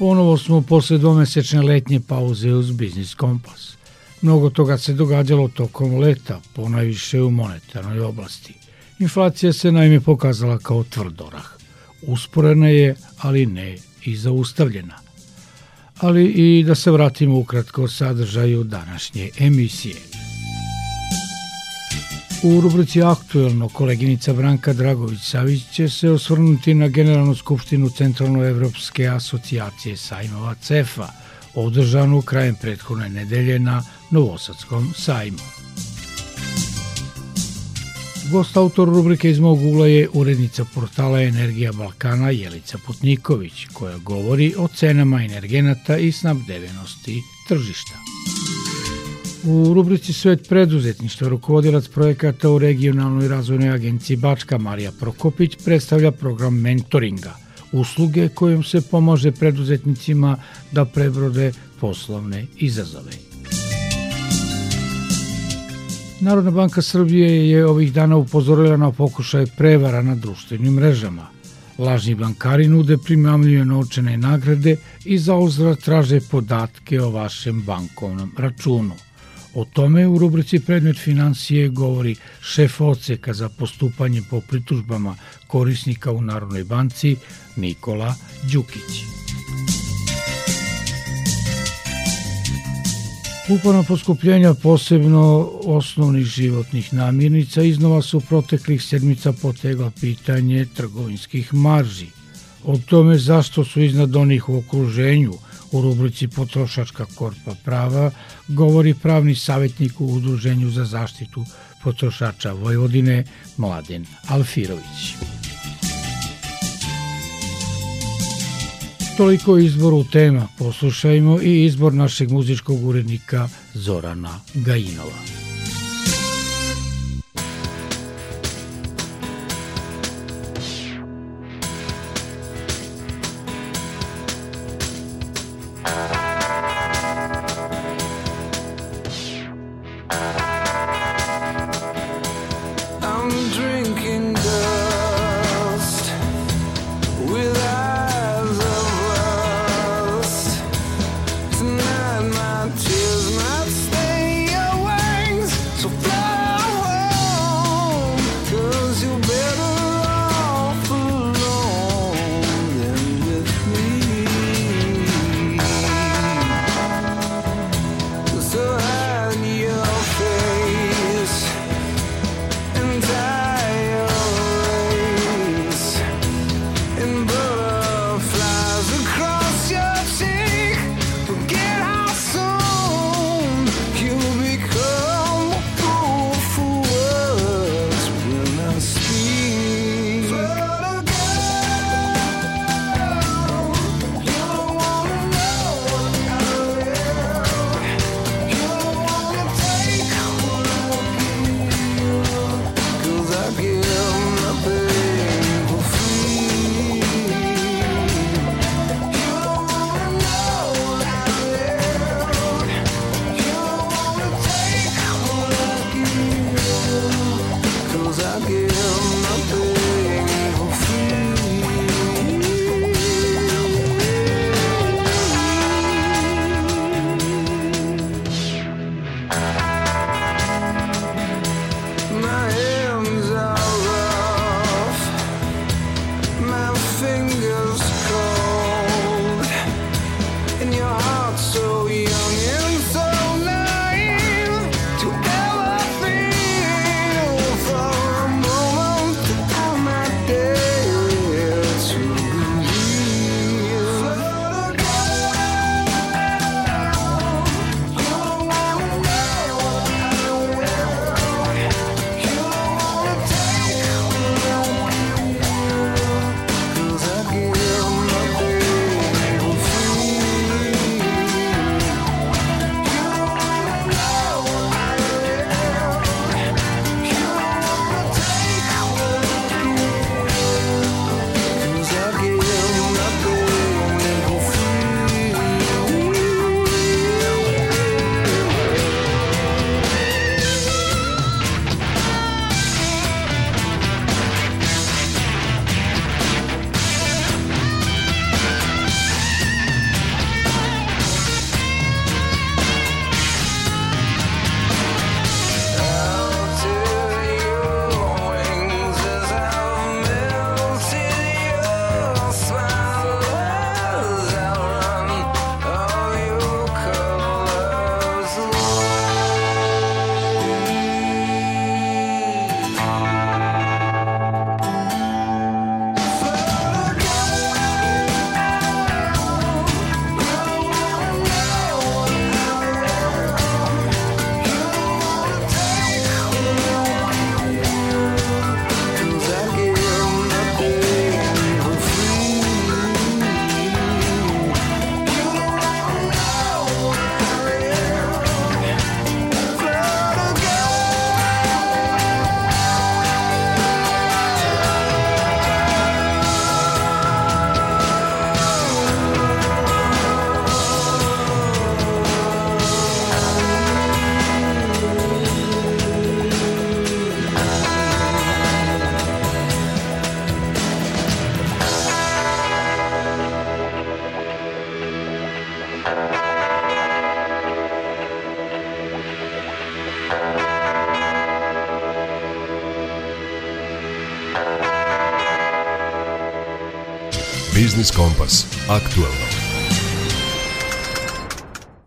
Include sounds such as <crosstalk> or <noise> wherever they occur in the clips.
Ponovo smo posle dvomesečne letnje pauze uz Biznis Kompas. Mnogo toga se događalo tokom leta, ponajviše u monetarnoj oblasti. Inflacija se naime pokazala kao tvrdorah. Usporena je, ali ne i zaustavljena. Ali i da se vratimo ukratko sadržaju današnje emisije. U rubrici Aktuelno koleginica Branka Dragović-Savić će se osvrnuti na Generalnu skupštinu Centralnoevropske asocijacije sajmova CEFA, održanu krajem prethodne nedelje na Novosadskom sajmu. Gost autor rubrike iz mog ugla je urednica portala Energija Balkana Jelica Putniković, koja govori o cenama energenata i snabdevenosti tržišta. U rubrici Svet preduzetništva rukovodilac projekata u regionalnoj razvojnoj agenciji Bačka Marija Prokopić predstavlja program mentoringa, usluge kojom se pomaže preduzetnicima da prebrode poslovne izazove. Narodna banka Srbije je ovih dana upozorila na pokušaje prevara na društvenim mrežama. Lažni bankari nude primamljive novčane nagrade i za uzvrat traže podatke o vašem bankovnom računu – O tome u rubrici Predmet financije govori šef oceka za postupanje po pritužbama korisnika u Narodnoj banci Nikola Đukić. Uporna poskupljenja posebno osnovnih životnih namirnica iznova su proteklih sedmica potegla pitanje trgovinskih marži. O tome zašto su iznad onih u okruženju – U rubrici Potrošačka korpa prava govori pravni savjetnik u Udruženju za zaštitu potrošača Vojvodine Mladen Alfirović. Toliko izboru tema poslušajmo i izbor našeg muzičkog urednika Zorana Gajinova.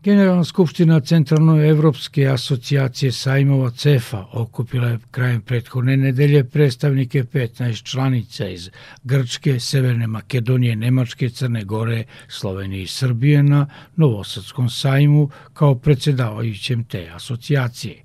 Generalna skupština Centralnoevropske asocijacije sajmova CEFA okupila je krajem prethodne nedelje predstavnike 15 članica iz Grčke, Severne Makedonije, Nemačke, Crne Gore, Slovenije i Srbije na Novosadskom sajmu kao predsedavajućem te asocijacije.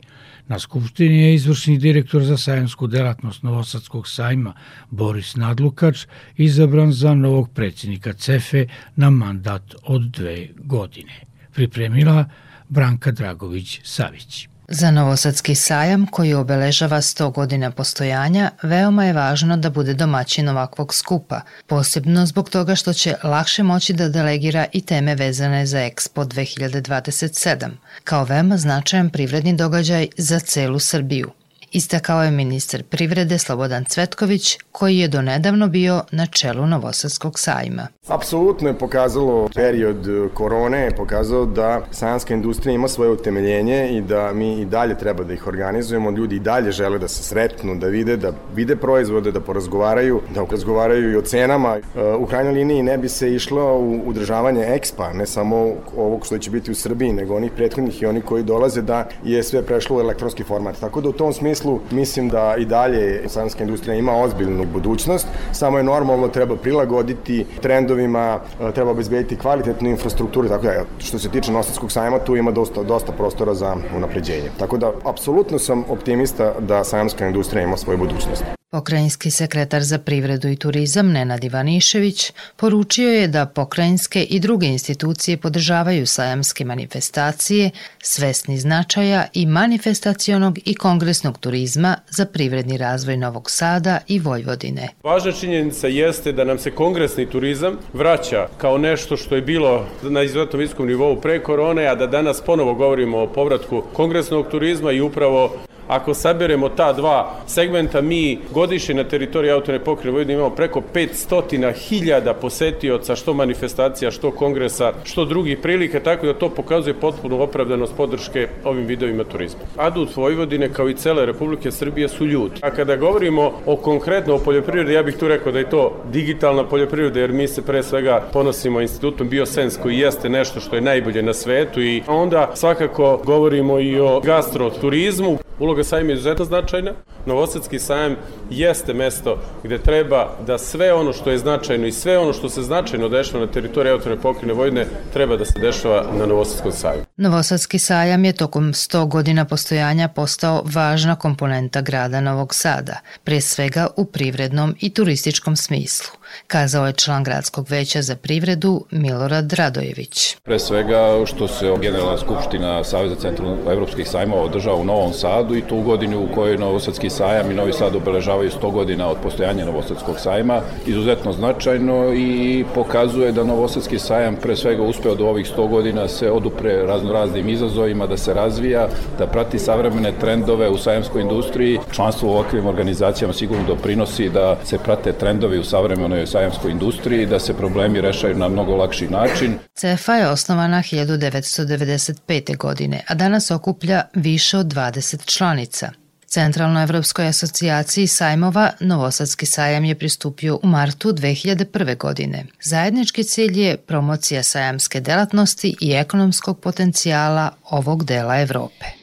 Na Skupštini je izvršni direktor za sajamsku delatnost Novosadskog sajma Boris Nadlukač izabran za novog predsjednika CEFE na mandat od dve godine. Pripremila Branka Dragović-Savić. Za Novosadski sajam, koji obeležava 100 godina postojanja, veoma je važno da bude domaćin ovakvog skupa, posebno zbog toga što će lakše moći da delegira i teme vezane za Expo 2027, kao veoma značajan privredni događaj za celu Srbiju. Istakao je ministar privrede Slobodan Cvetković, koji je donedavno bio na čelu Novosadskog sajma. Apsolutno je pokazalo period korone, je pokazao da sajanska industrija ima svoje utemeljenje i da mi i dalje treba da ih organizujemo. Ljudi i dalje žele da se sretnu, da vide, da vide proizvode, da porazgovaraju, da razgovaraju i o cenama. U krajnjoj liniji ne bi se išlo u udržavanje ekspa, ne samo ovog što će biti u Srbiji, nego onih prethodnih i oni koji dolaze da je sve prešlo u elektronski format. Tako da u tom smislu smislu mislim da i dalje sanska industrija ima ozbiljnu budućnost, samo je normalno treba prilagoditi trendovima, e, treba obezbediti kvalitetnu infrastrukturu, tako da što se tiče Nosadskog sajma tu ima dosta, dosta prostora za unapređenje. Tako da apsolutno sam optimista da sajamska industrija ima svoju budućnost. Pokrajinski sekretar za privredu i turizam Nenad Ivanišević poručio je da pokrajinske i druge institucije podržavaju sajamske manifestacije, svesni značaja i manifestacionog i kongresnog turizma za privredni razvoj Novog Sada i Vojvodine. Važna činjenica jeste da nam se kongresni turizam vraća kao nešto što je bilo na izuzetno visokom nivou pre korone, a da danas ponovo govorimo o povratku kongresnog turizma i upravo Ako saberemo ta dva segmenta, mi godišnje na teritoriji autone pokrene Vojvodine imamo preko 500 hiljada posetioca, što manifestacija, što kongresa, što drugih prilike, tako da to pokazuje potpunu opravdanost podrške ovim vidovima turizma. Adut Vojvodine, kao i cele Republike Srbije, su ljudi. A kada govorimo o konkretno o poljoprivredi, ja bih tu rekao da je to digitalna poljoprivreda, jer mi se pre svega ponosimo institutom Biosens, koji jeste nešto što je najbolje na svetu i onda svakako govorimo i o gastroturizmu. Uloga sajma je izuzetno značajna. Novosadski sajam jeste mesto gde treba da sve ono što je značajno i sve ono što se značajno dešava na teritoriji autorne pokrine Vojne treba da se dešava na Novosadskom sajmu. Novosadski sajam je tokom 100 godina postojanja postao važna komponenta grada Novog Sada, pre svega u privrednom i turističkom smislu kazao je član gradskog veća za privredu Milorad Radojević. Pre svega što se Generalna skupština Saveza centralno evropskih sajmova održava u Novom Sadu i to u godinu u kojoj Novosadski sajam i Novi Sad obeležavaju 100 godina od postojanja Novosadskog sajma, izuzetno značajno i pokazuje da Novosadski sajam pre svega uspeo do ovih 100 godina se odupre raznoraznim izazovima, da se razvija, da prati savremene trendove u sajamskoj industriji. Članstvo u ovakvim organizacijama sigurno doprinosi da se prate trendovi u savremenoj savremenoj sajamskoj industriji, da se problemi rešaju na mnogo lakši način. CEFA je osnovana 1995. godine, a danas okuplja više od 20 članica. Centralnoevropskoj asocijaciji sajmova Novosadski sajam je pristupio u martu 2001. godine. Zajednički cilj je promocija sajamske delatnosti i ekonomskog potencijala ovog dela Evrope.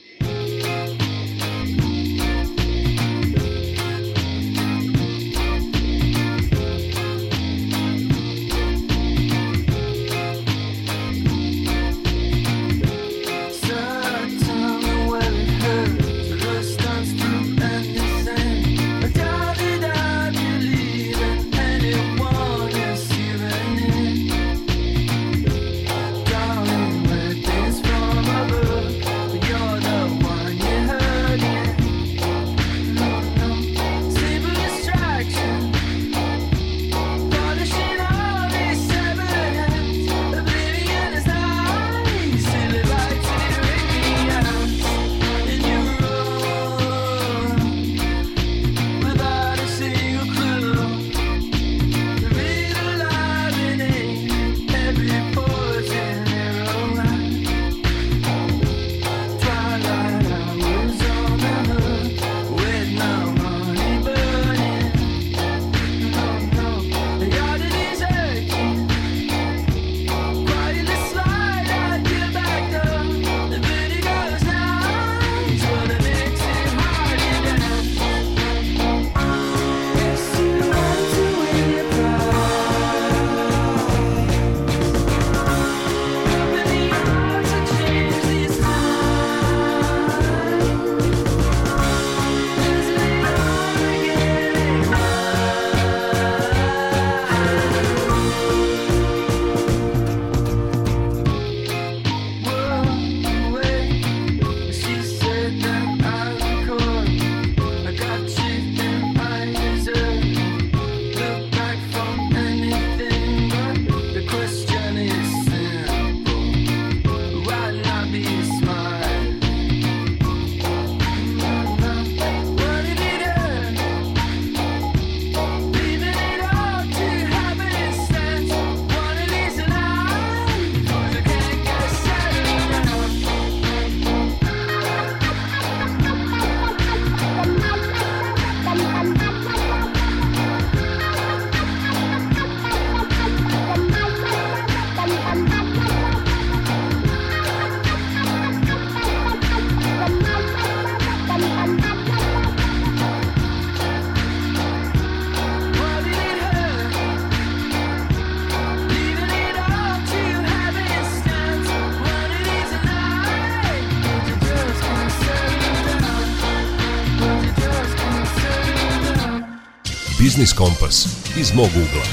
Biznis Kompas iz mog ugla.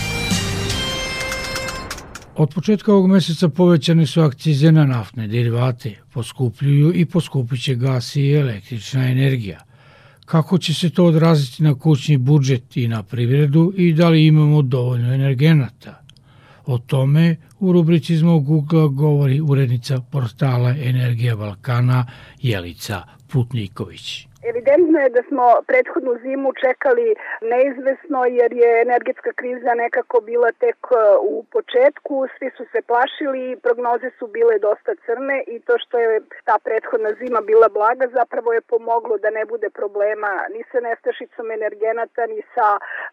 Od početka ovog meseca povećane su akcize na naftne derivate, poskupljuju i poskupiće gas i električna energija. Kako će se to odraziti na kućni budžet i na privredu i da li imamo dovoljno energenata? O tome u rubrici iz mog ugla govori urednica portala Energija Balkana Jelica Putniković. Evidentno je da smo prethodnu zimu čekali neizvesno jer je energetska kriza nekako bila tek e, u početku, svi su se plašili i prognoze su bile dosta crne i to što je ta prethodna zima bila blaga zapravo je pomoglo da ne bude problema ni sa nestašicom energenata ni sa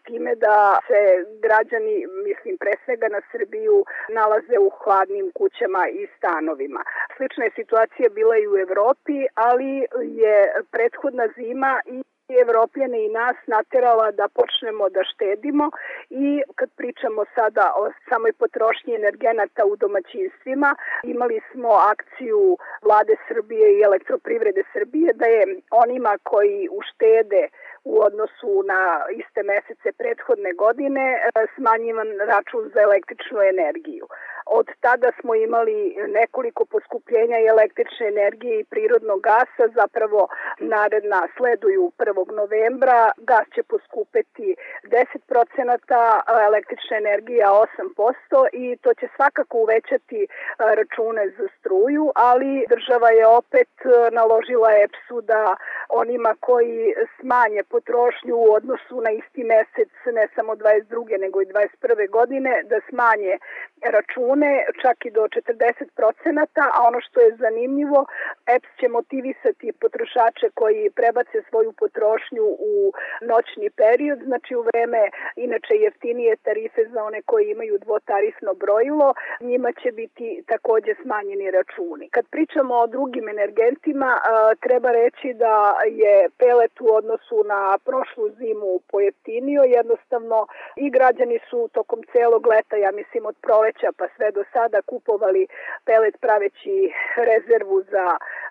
time da se građani, mislim pre svega na Srbiju, nalaze u hladnim kućama i stanovima. Slična je situacija bila i u Evropi, ali je prethodna hladna zima i Evropljane i nas naterala da počnemo da štedimo i kad pričamo sada o samoj potrošnji energenata u domaćinstvima, imali smo akciju vlade Srbije i elektroprivrede Srbije da je onima koji uštede u odnosu na iste mesece prethodne godine e, smanjivan račun za električnu energiju. Od tada smo imali nekoliko poskupljenja i električne energije i prirodnog gasa, zapravo naredna sleduju 1. novembra, gas će poskupeti 10%, električna energija 8% i to će svakako uvećati račune za struju, ali država je opet naložila EPS-u da onima koji smanje potrošnju u odnosu na isti mesec, ne samo 22. nego i 21. godine, da smanje račune čak i do 40%, a ono što je zanimljivo, EPS će motivisati potrošače koji prebace svoju potrošnju u noćni period, znači u vreme inače jeftinije tarife za one koji imaju dvotarifno brojilo, njima će biti takođe smanjeni računi. Kad pričamo o drugim energentima, treba reći da je pelet u odnosu na prošlu zimu pojeftinio, jednostavno i građani su tokom celog leta, ja mislim od proleća pa sve do sada kupovali pelet praveći rezervu za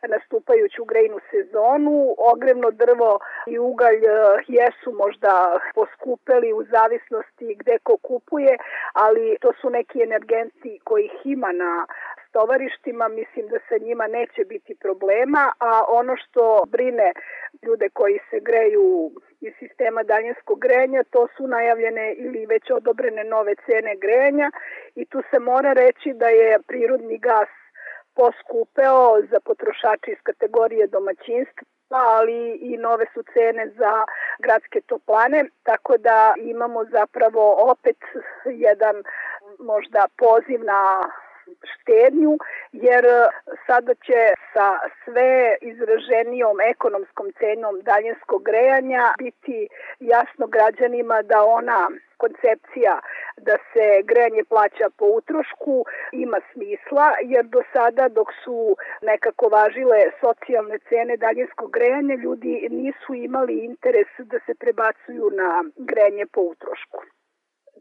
nastupajuću grejnu sezonu. Ogrevno drvo i ugalj e, jesu možda poskupeli u zavisnosti gde ko kupuje, ali to su neki energenti kojih ima na stovarištima, mislim da sa njima neće biti problema, a ono što brine ljude koji se greju iz sistema daljinskog grejanja, to su najavljene ili već odobrene nove cene grejanja i tu se mora reći da je prirodni gas poskupeo za potrošače iz kategorije domaćinstva ali i nove su cene za gradske toplane, tako da imamo zapravo opet jedan možda poziv na štednju, jer e, sada će sa sve izraženijom ekonomskom cenom daljinskog grejanja biti jasno građanima da ona koncepcija da se grejanje plaća po utrošku ima smisla, jer do sada dok su nekako važile socijalne cene daljinskog grejanja, ljudi nisu imali interes da se prebacuju na grejanje po utrošku.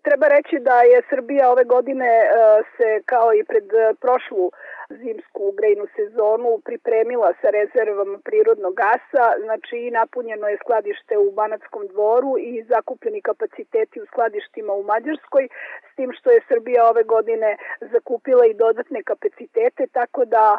Treba reći da je Srbija ove godine e, se kao i pred e, prošlu zimsku grejnu sezonu pripremila sa rezervama prirodnog gasa, znači napunjeno je skladište u Banatskom dvoru i zakupljeni kapaciteti u skladištima u Mađarskoj, s tim što je Srbija ove godine zakupila i dodatne kapacitete, tako da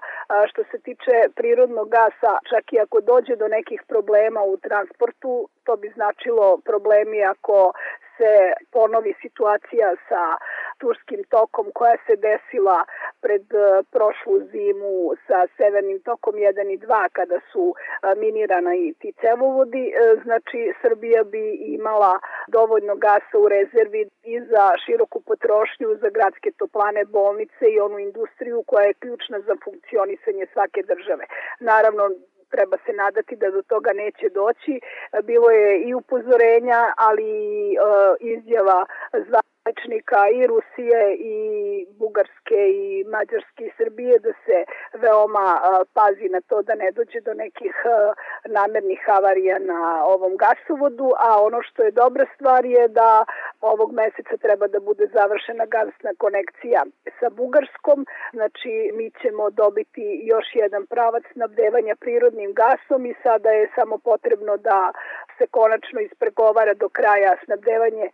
što se tiče prirodnog gasa, čak i ako dođe do nekih problema u transportu, to bi značilo problemi ako se ponovi situacija sa turskim tokom koja se desila pred e, prošlu zimu sa severnim tokom 1 i 2 kada su e, minirana i ti cevovodi, e, znači Srbija bi imala dovoljno gasa u rezervi i za široku potrošnju za gradske toplane bolnice i onu industriju koja je ključna za funkcionisanje svake države. Naravno, treba se nadati da do toga neće doći. Bilo je i upozorenja, ali i izjava zva rečnika i Rusije i Bugarske i Mađarske i Srbije da se veoma pazi na to da ne dođe do nekih namernih havarija na ovom gasovodu, a ono što je dobra stvar je da ovog meseca treba da bude završena gasna konekcija sa Bugarskom, znači mi ćemo dobiti još jedan pravac snabdevanja prirodnim gasom i sada je samo potrebno da se konačno ispregovara do kraja snabdevanje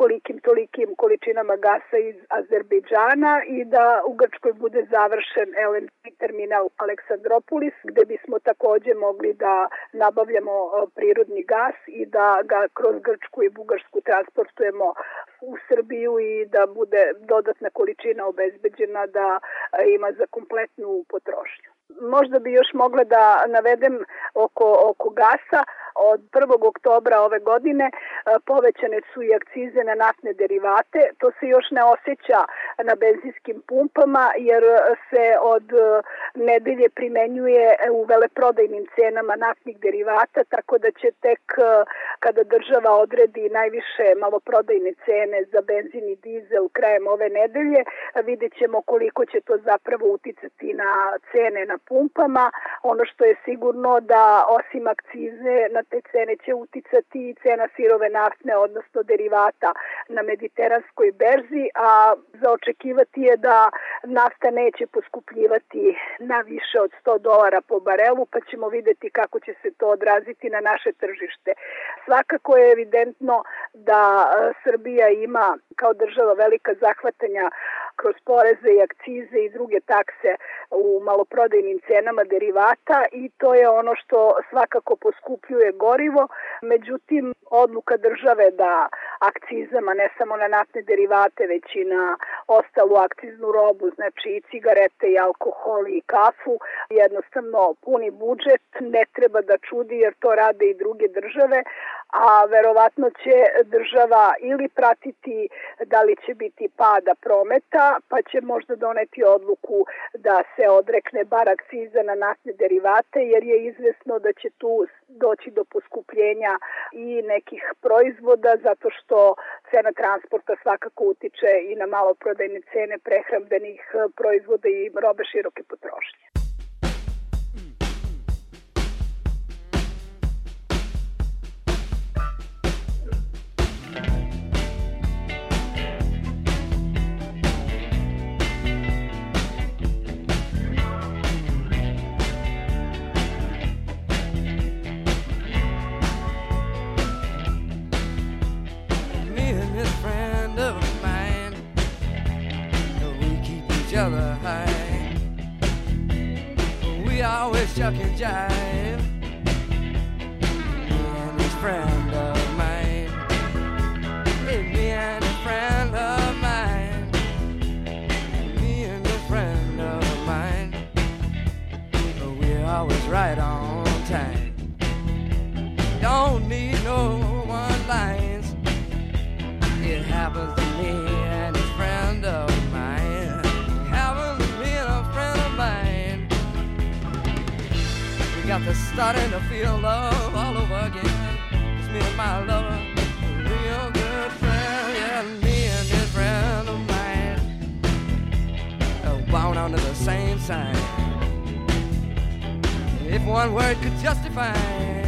kolikim tolikim količinama gasa iz Azerbejdžana i da u Grčkoj bude završen LNG terminal Aleksandropolis gde bismo takođe mogli da nabavljamo prirodni gas i da ga kroz Grčku i Bugarsku transportujemo u Srbiju i da bude dodatna količina obezbeđena da ima za kompletnu potrošnju. Možda bi još mogla da navedem oko, oko gasa. Od 1. oktobra ove godine e, povećane su i akcize na naftne derivate. To se još ne osjeća na benzinskim pumpama jer se od e, nedelje primenjuje u veleprodajnim cenama naftnih derivata, tako da će tek e, kada država odredi najviše maloprodajne cene za benzin i dizel krajem ove nedelje, vidjet ćemo koliko će to zapravo uticati na cene na pumpama. Ono što je sigurno da osim akcize na te cene će uticati cena sirove naftne, odnosno derivata na mediteranskoj berzi, a za očekivati je da nafta neće poskupljivati na više od 100 dolara po barelu, pa ćemo videti kako će se to odraziti na naše tržište. Svakako je evidentno da e, Srbija ima kao država velika zahvatanja kroz poreze i akcize i druge takse u maloprodajnim cenama derivata i to je ono što svakako poskupljuje gorivo. Međutim, odluka države da akcizama, ne samo na naftne derivate, već i na ostalu akciznu robu, znači i cigarete i alkohol i kafu, jednostavno puni budžet, ne treba da čudi jer to rade i druge države, a verovatno će država ili pratiti da li će biti pada prometa, pa će možda doneti odluku da se odrekne bar akciza na naftne derivate, jer je izvesno da će tu doći do poskupljenja i nekih proizvoda, zato što cena transporta svakako utiče i na maloprodajne cene prehrambenih proizvoda i robe široke potrošnje. Chuck and jive. Starting to feel love all over again. It's me and my lover, a real good friend. Yeah, me and this friend of mine uh, are bound under the same sign. If one word could justify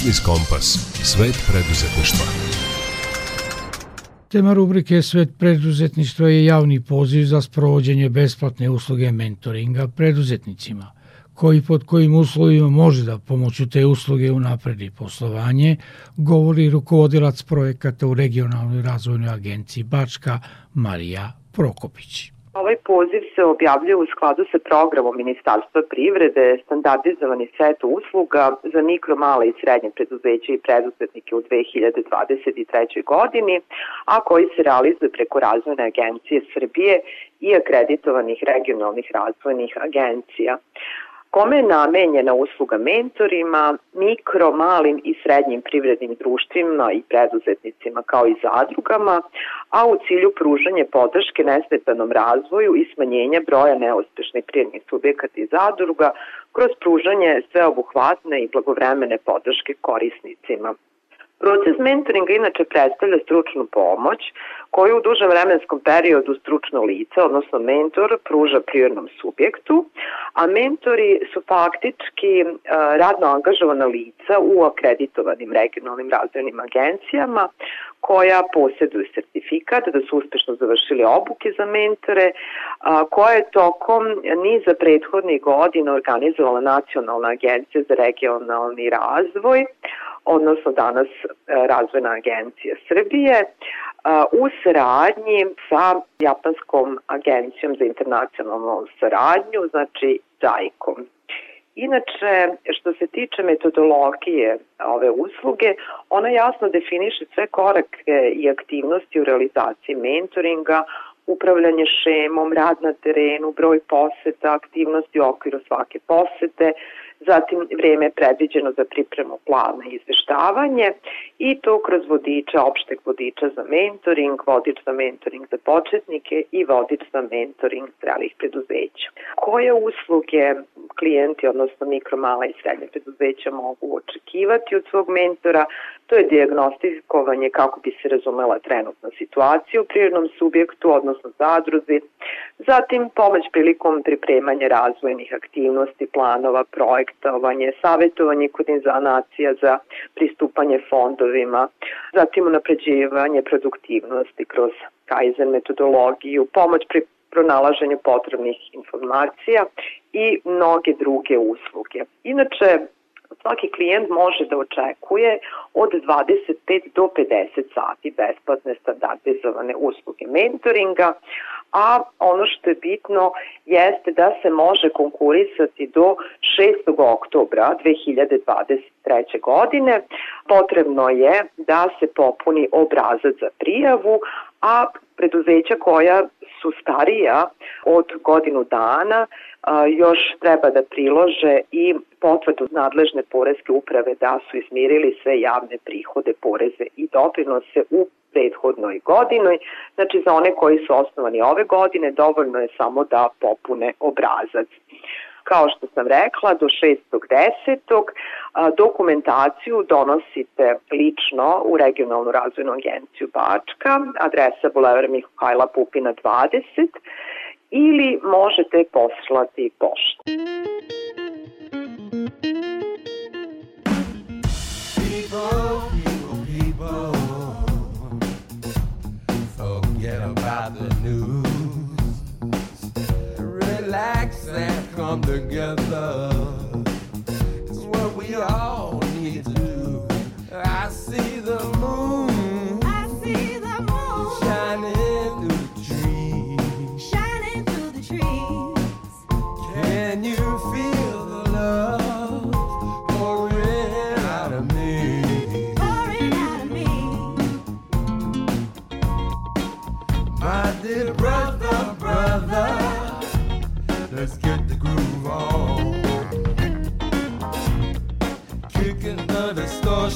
Biznis Kompas. Svet preduzetništva. Tema rubrike Svet preduzetništva je javni poziv za sprovođenje besplatne usluge mentoringa preduzetnicima – koji pod kojim uslovima može da pomoću te usluge unapredi poslovanje, govori rukovodilac projekata u regionalnoj razvojnoj agenciji Bačka Marija Prokopić. Ovaj poziv se objavljuje u skladu sa programom Ministarstva privrede standardizovani set usluga za mikro, male i srednje preduzeće i preduzetnike u 2023. godini, a koji se realizuje preko razvojne agencije Srbije i akreditovanih regionalnih razvojnih agencija kome je namenjena usluga mentorima, mikro, malim i srednjim privrednim društvima i preduzetnicima kao i zadrugama, a u cilju pružanja podrške nesmetanom razvoju i smanjenja broja neuspešnih privrednih subjekata i zadruga kroz pružanje sveobuhvatne i blagovremene podrške korisnicima. Proces mentoringa inače predstavlja stručnu pomoć koju u dužem vremenskom periodu stručno lice, odnosno mentor, pruža prirodnom subjektu, a mentori su faktički e, radno angažovana lica u akreditovanim regionalnim razvojnim agencijama koja posjeduju sertifikat da su uspešno završili obuke za mentore, koja je tokom niza prethodnih godina organizovala Nacionalna agencija za regionalni razvoj, odnosno danas e, Razvojna agencija Srbije, e, u saradnji sa Japanskom agencijom za internacionalnu saradnju, znači JAICom. Inače, što se tiče metodologije ove usluge, ona jasno definiše sve korake i aktivnosti u realizaciji mentoringa, upravljanje šemom, rad na terenu, broj poseta, aktivnosti u okviru svake posete, zatim vreme predviđeno za pripremu plana i izveštavanje i to kroz vodiča, opšteg vodiča za mentoring, vodič za mentoring za početnike i vodič za mentoring zrelih preduzeća. Koje usluge klijenti, odnosno mikro, mala i srednje preduzeća mogu očekivati od svog mentora, to je diagnostikovanje kako bi se razumela trenutna situacija u prirodnom subjektu, odnosno zadruzi, zatim pomoć prilikom pripremanja razvojnih aktivnosti, planova, projektovanje, savjetovanje kod nacija za pristupanje fondovima, zatim unapređivanje produktivnosti kroz Kaizen metodologiju, pomoć pri pronalaženju potrebnih informacija i mnoge druge usluge. Inače, svaki klijent može da očekuje od 25 do 50 sati besplatne standardizovane usluge mentoringa, a ono što je bitno jeste da se može konkurisati do 6. oktobra 2023. godine. Potrebno je da se popuni obrazac za prijavu, a preduzeća koja su starija od godinu dana još treba da prilože i potvrdu nadležne poreske uprave da su izmirili sve javne prihode, poreze i doprinose u prethodnoj godinoj. Znači za one koji su osnovani ove godine dovoljno je samo da popune obrazac. Kao što sam rekla, do 6.10. dokumentaciju donosite lično u regionalnu razvojnu agenciju Bačka, adresa Bulevar Mihajla Pupina 20 ili možete poslati poštu. Come together. It's what we all need to do. I see the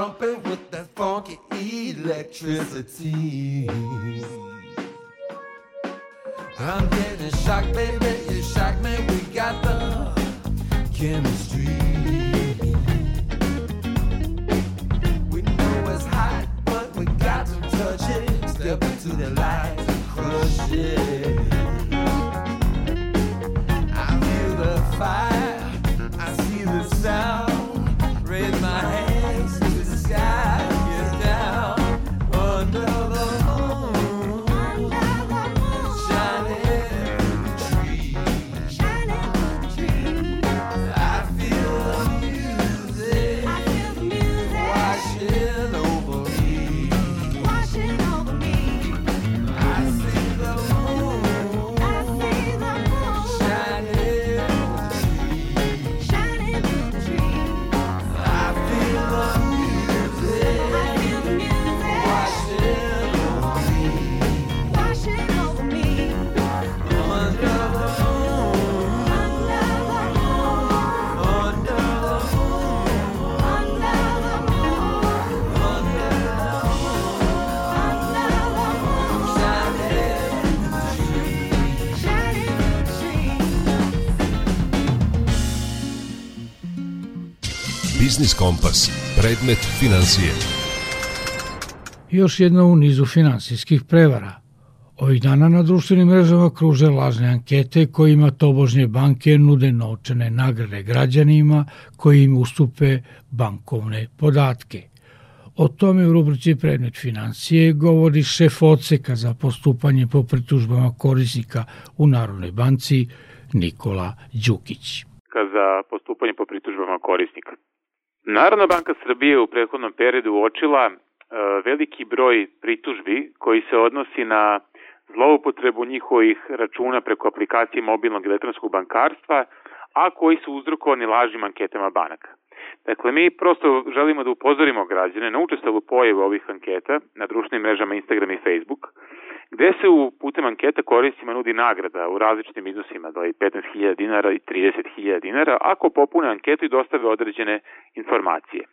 jumping with that funky electricity. I'm getting shocked, baby. You shock me. We got the chemistry. We know it's hot, but we got to touch it. Step into the light and crush it. Biznis Kompas. Predmet financije. Još jedna u nizu finansijskih prevara. Ovih dana na društvenim mrežama kruže lažne ankete kojima tobožnje banke nude novčane nagrade građanima koji im ustupe bankovne podatke. O tome u rubrici Predmet financije govori šef odseka za postupanje po pritužbama korisnika u Narodnoj banci Nikola Đukić. za postupanje po pritužbama korisnika. Narodna banka Srbije u prethodnom periodu uočila e, veliki broj pritužbi koji se odnosi na zloupotrebu njihovih računa preko aplikacije mobilnog elektronskog bankarstva, a koji su uzrokovani lažnim anketama banaka. Dakle, mi prosto želimo da upozorimo građane na učestalu pojavu ovih anketa na društvenim mrežama Instagram i Facebook, gde se u putem anketa koristima nudi nagrada u različitim iznosima, da li 15.000 dinara i 30.000 dinara, ako popune anketu i dostave određene informacije.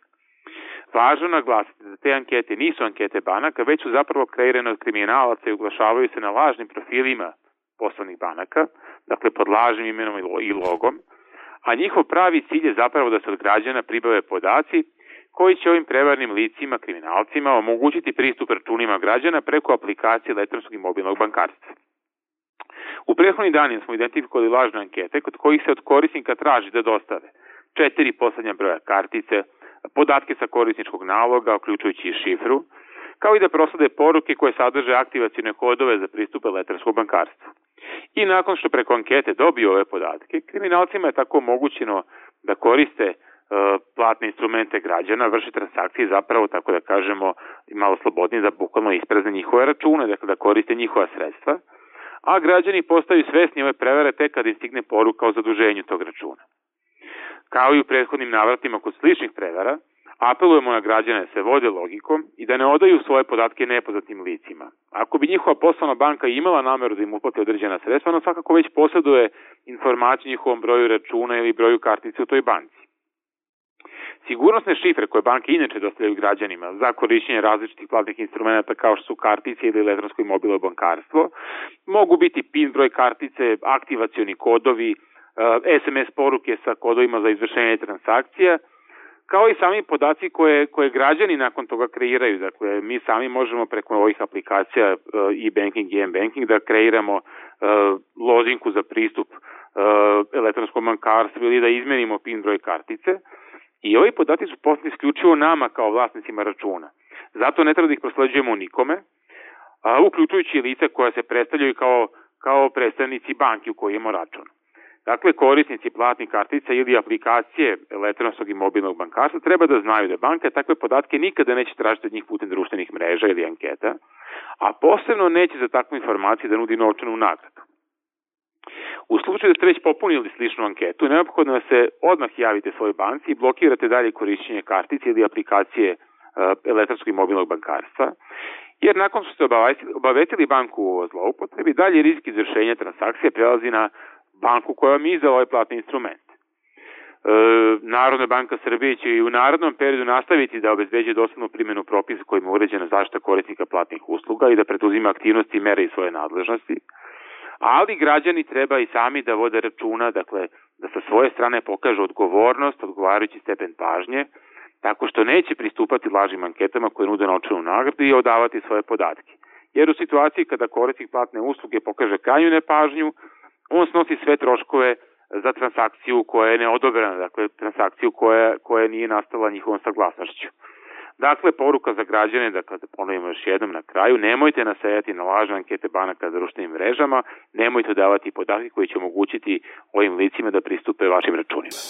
Važno naglasiti da te ankete nisu ankete banaka, već su zapravo kreirane od kriminalaca i uglašavaju se na lažnim profilima poslovnih banaka, dakle pod lažnim imenom i logom, a njihov pravi cilj je zapravo da se od građana pribave podaci koji će ovim prevarnim licima, kriminalcima, omogućiti pristup računima građana preko aplikacije elektronskog i mobilnog bankarstva. U prethodnih danima smo identifikovali lažne ankete kod kojih se od korisnika traži da dostave četiri poslednja broja kartice, podatke sa korisničkog naloga, uključujući i šifru, kao i da proslade poruke koje sadrže aktivacijne kodove za pristup elektronskom bankarstvu. I nakon što preko ankete dobiju ove podatke, kriminalcima je tako omogućeno da koriste platne instrumente građana, vrše transakcije zapravo, tako da kažemo, malo slobodnije da bukvalno isprazne njihove račune, dakle da koriste njihova sredstva, a građani postaju svesni ove prevere tek kad im stigne poruka o zaduženju tog računa. Kao i u prethodnim navratima kod sličnih prevara, apelujemo na građane da se vode logikom i da ne odaju svoje podatke nepoznatim licima. Ako bi njihova poslovna banka imala nameru da im uplati određena sredstva, ona svakako već posjeduje informaciju njihovom broju računa ili broju kartice u toj banci. Sigurnosne šifre koje banke inače dostavljaju građanima za korišćenje različitih platnih instrumenta kao što su kartice ili elektronsko i mobilno bankarstvo mogu biti PIN broj kartice, aktivacioni kodovi, SMS poruke sa kodovima za izvršenje transakcija, kao i sami podaci koje, koje građani nakon toga kreiraju. Dakle, mi sami možemo preko ovih aplikacija e-banking i m-banking da kreiramo uh, lozinku za pristup elektronskom bankarstvu ili da izmenimo PIN broj kartice. I ovi podaci su posljedni isključivo nama kao vlasnicima računa. Zato ne treba da ih prosleđujemo nikome, a, uključujući lice koja se predstavljaju kao, kao predstavnici banki u kojoj imamo račun. Dakle, korisnici platnih kartica ili aplikacije elektronskog i mobilnog bankarstva treba da znaju da banka takve podatke nikada neće tražiti od njih putem društvenih mreža ili anketa, a posebno neće za takvu informaciju da nudi novčanu nagradu. U slučaju da ste već popunili sličnu anketu, neophodno da se odmah javite svojoj banci i blokirate dalje korišćenje kartice ili aplikacije elektronskog i mobilnog bankarstva, jer nakon što ste obavestili banku o zloupotrebi, dalje rizik izvršenja transakcije prelazi na banku koja vam izdala ovaj platni instrument. E, Narodna banka Srbije će i u narodnom periodu nastaviti da obezbeđe doslednu primjenu propisa kojima je uređena zaštita korisnika platnih usluga i da preduzima aktivnosti i mere i svoje nadležnosti, ali građani treba i sami da vode računa, dakle, da sa svoje strane pokažu odgovornost, odgovarajući stepen pažnje, tako što neće pristupati lažnim anketama koje nude novčanu nagradu i odavati svoje podatke. Jer u situaciji kada korisnik platne usluge pokaže krajnju nepažnju, on snosi sve troškove za transakciju koja je neodobrana, dakle transakciju koja, koja nije nastala njihovom saglasnošću. Dakle, poruka za građane, da kada ponovimo još jednom na kraju, nemojte nasejati na lažne ankete banaka za društvenim mrežama, nemojte davati podatke koji će omogućiti ovim licima da pristupe vašim računima.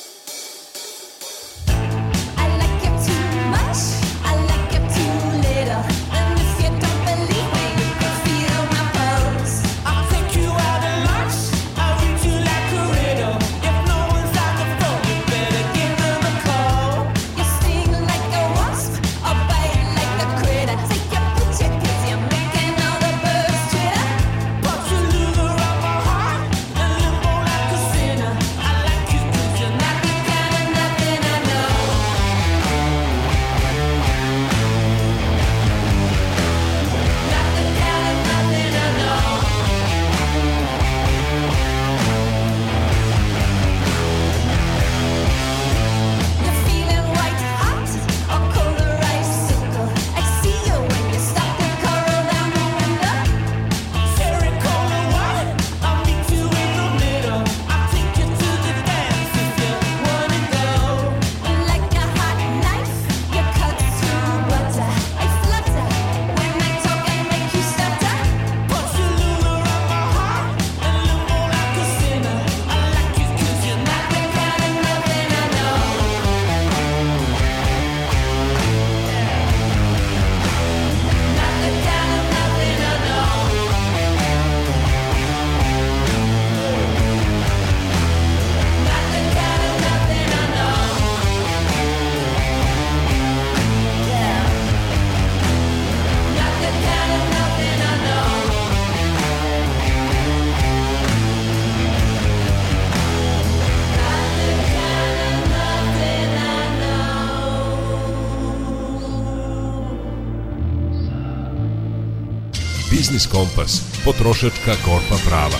Biznis Kompas, potrošačka korpa prava.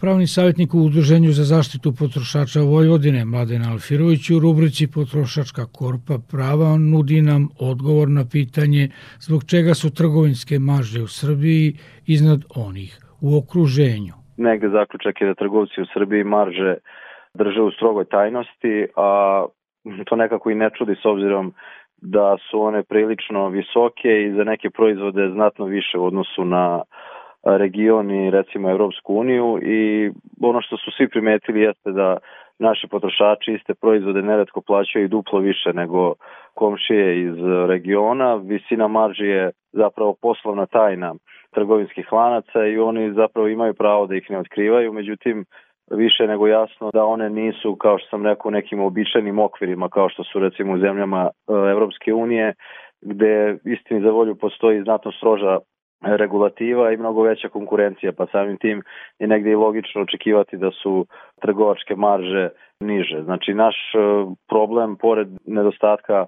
Pravni savjetnik u Udruženju za zaštitu potrošača Vojvodine, Mladen Alfirović, u rubrici Potrošačka korpa prava nudi nam odgovor na pitanje zbog čega su trgovinske marže u Srbiji iznad onih u okruženju. Negde zaključak je da trgovci u Srbiji marže drže u strogoj tajnosti, a to nekako i ne čudi s obzirom da su one prilično visoke i za neke proizvode znatno više u odnosu na region i recimo Evropsku uniju i ono što su svi primetili jeste da naši potrošači iste proizvode neretko plaćaju i duplo više nego komšije iz regiona. Visina marži je zapravo poslovna tajna trgovinskih lanaca i oni zapravo imaju pravo da ih ne otkrivaju, međutim više nego jasno da one nisu, kao što sam rekao, nekim običajnim okvirima kao što su recimo u zemljama e, Evropske unije, gde istini za volju postoji znatno stroža regulativa i mnogo veća konkurencija, pa samim tim je negde i logično očekivati da su trgovačke marže niže. Znači naš e, problem, pored nedostatka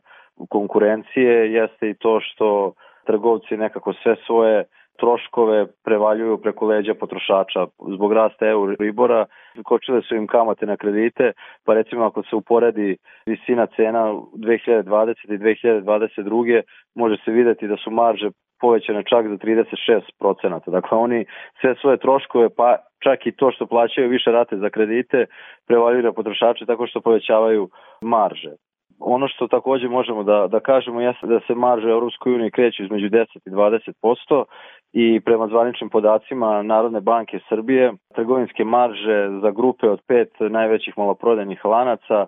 konkurencije, jeste i to što trgovci nekako sve svoje troškove prevaljuju preko leđa potrošača. Zbog rasta Euribora kočile su im kamate na kredite, pa recimo ako se uporedi visina cena 2020. i 2022. može se videti da su marže povećane čak za 36%. Dakle, oni sve svoje troškove, pa čak i to što plaćaju više rate za kredite, prevaljuju na potrošače tako što povećavaju marže. Ono što takođe možemo da, da kažemo jeste da se marže Europskoj uniji kreću između 10 i 20% i prema zvaničnim podacima Narodne banke Srbije trgovinske marže za grupe od pet najvećih maloprodajnih lanaca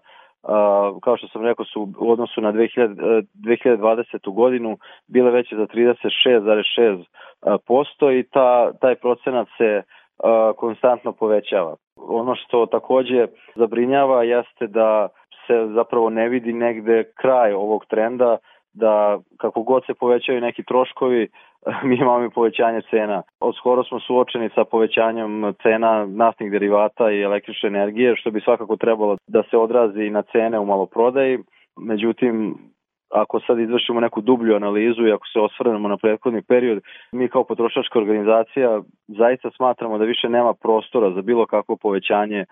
kao što sam rekao su u odnosu na 2000, 2020. godinu bile veće za 36,6% i ta, taj procenat se konstantno povećava. Ono što takođe zabrinjava jeste da se zapravo ne vidi negde kraj ovog trenda, da kako god se povećaju neki troškovi, <laughs> mi imamo i povećanje cena. Od skoro smo suočeni sa povećanjem cena naftnih derivata i električne energije, što bi svakako trebalo da se odrazi na cene u maloprodaji. Međutim, ako sad izvršimo neku dublju analizu i ako se osvrnemo na prethodni period, mi kao potrošačka organizacija zaista smatramo da više nema prostora za bilo kakvo povećanje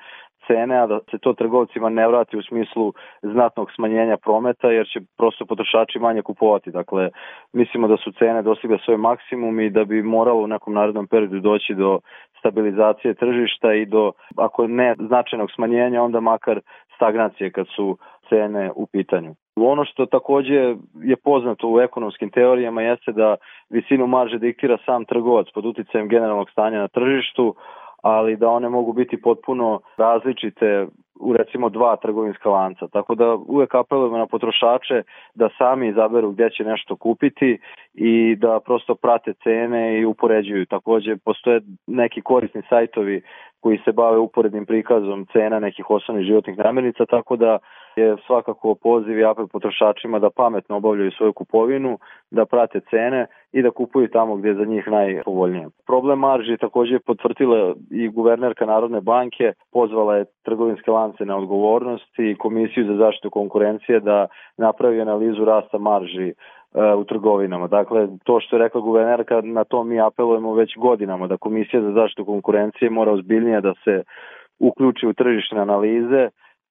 cene, a da se to trgovcima ne vrati u smislu znatnog smanjenja prometa, jer će prosto potrošači manje kupovati. Dakle, mislimo da su cene dostigle svoj maksimum i da bi moralo u nekom narednom periodu doći do stabilizacije tržišta i do, ako ne značajnog smanjenja, onda makar stagnacije kad su cene u pitanju. Ono što takođe je poznato u ekonomskim teorijama jeste da visinu marže diktira sam trgovac pod uticajem generalnog stanja na tržištu, ali da one mogu biti potpuno različite u recimo dva trgovinska lanca. Tako da uvek apelujemo na potrošače da sami izaberu gde će nešto kupiti i da prosto prate cene i upoređuju. Takođe postoje neki korisni sajtovi koji se bave uporednim prikazom cena nekih osnovnih životnih namirnica, tako da je svakako poziv i apel potrošačima da pametno obavljaju svoju kupovinu, da prate cene i da kupuju tamo gde je za njih najpovoljnije. Problem marži takođe je potvrdila i guvernerka Narodne banke, pozvala je trgovinske lance na odgovornost i Komisiju za zaštitu konkurencije da napravi analizu rasta marži e, u trgovinama. Dakle, to što je rekla guvernerka, na to mi apelujemo već godinama, da Komisija za zaštitu konkurencije mora ozbiljnije da se uključi u tržišne analize,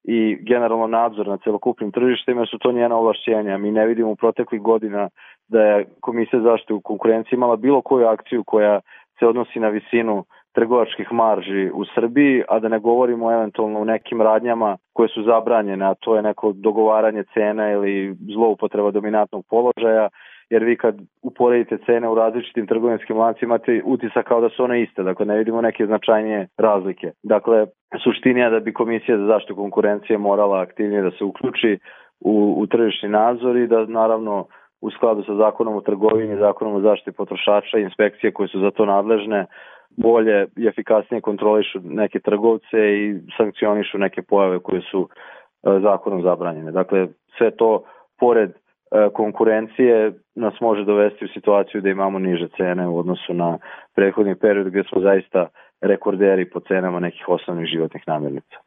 i generalno nadzor na celokupnim tržištima su to njena ovlašćenja. Mi ne vidimo u proteklih godina da je Komisija zaštitu konkurencije imala bilo koju akciju koja se odnosi na visinu trgovačkih marži u Srbiji, a da ne govorimo eventualno o nekim radnjama koje su zabranjene, a to je neko dogovaranje cena ili zloupotreba dominantnog položaja, jer vi kad uporedite cene u različitim trgovinskim lancima imate utisak kao da su one iste, dakle ne vidimo neke značajnije razlike. Dakle, suština je da bi Komisija za zaštitu konkurencije morala aktivnije da se uključi u, u tržišni nadzor i da naravno u skladu sa zakonom o trgovini, zakonom o zaštiti potrošača inspekcije koje su za to nadležne bolje i efikasnije kontrolišu neke trgovce i sankcionišu neke pojave koje su e, zakonom zabranjene. Dakle, sve to pored E, konkurencije nas može dovesti u situaciju da imamo niže cene u odnosu na prethodni period gde smo zaista rekorderi po cenama nekih osnovnih životnih namirnica.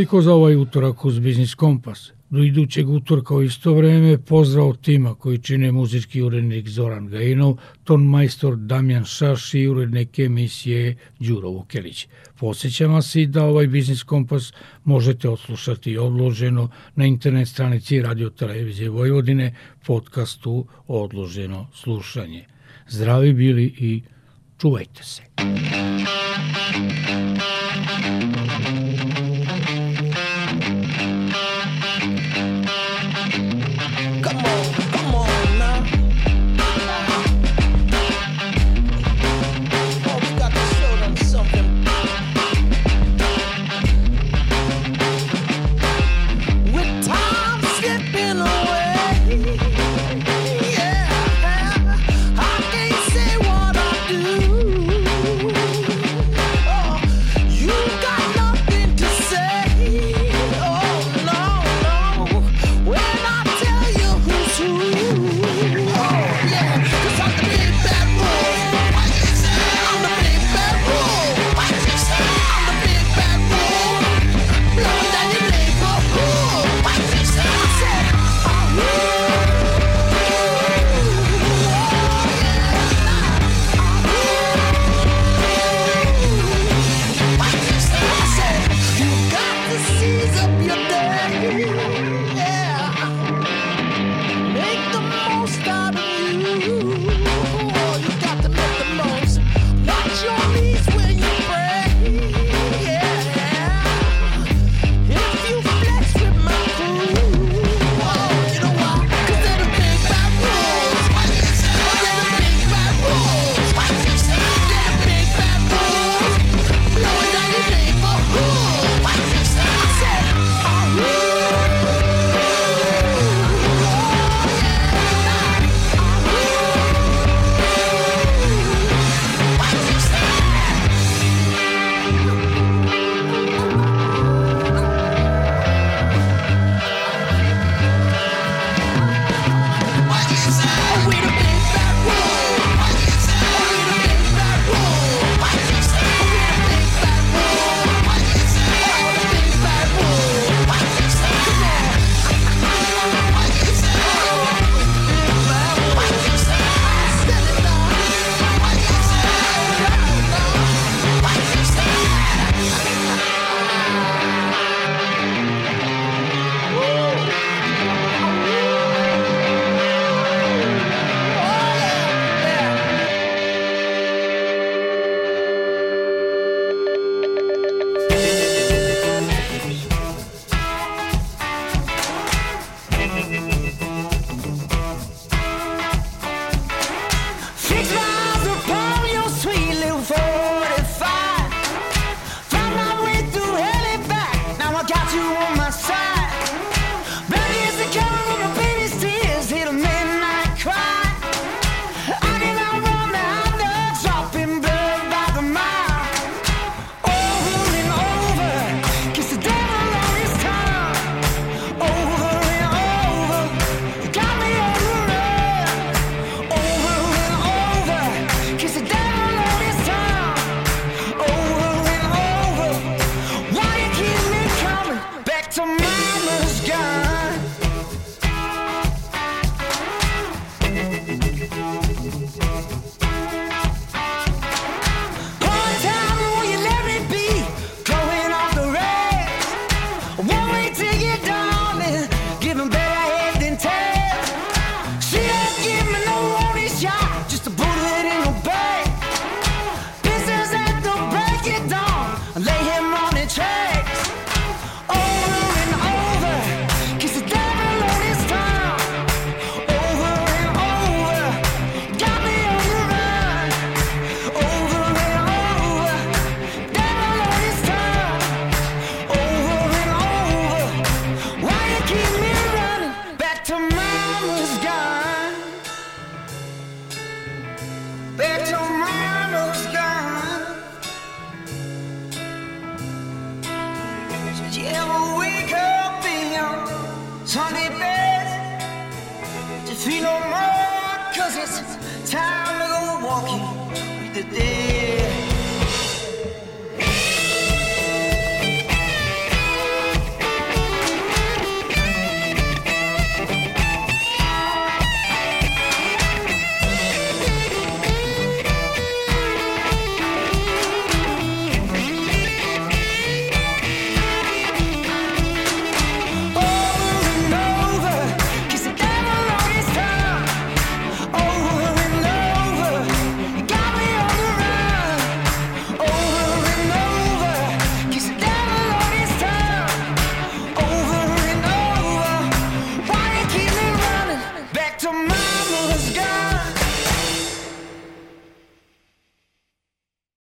Toliko za ovaj utorak uz Biznis Kompas. Do idućeg utorka u isto vreme pozdrav tima koji čine muzički urednik Zoran Gajinov, ton majstor Damjan Šaš i urednik emisije Đuro Vukelić. Posjećam vas i da ovaj Biznis Kompas možete odslušati odloženo na internet stranici Radio Televizije Vojvodine podcastu Odloženo slušanje. Zdravi bili i čuvajte se.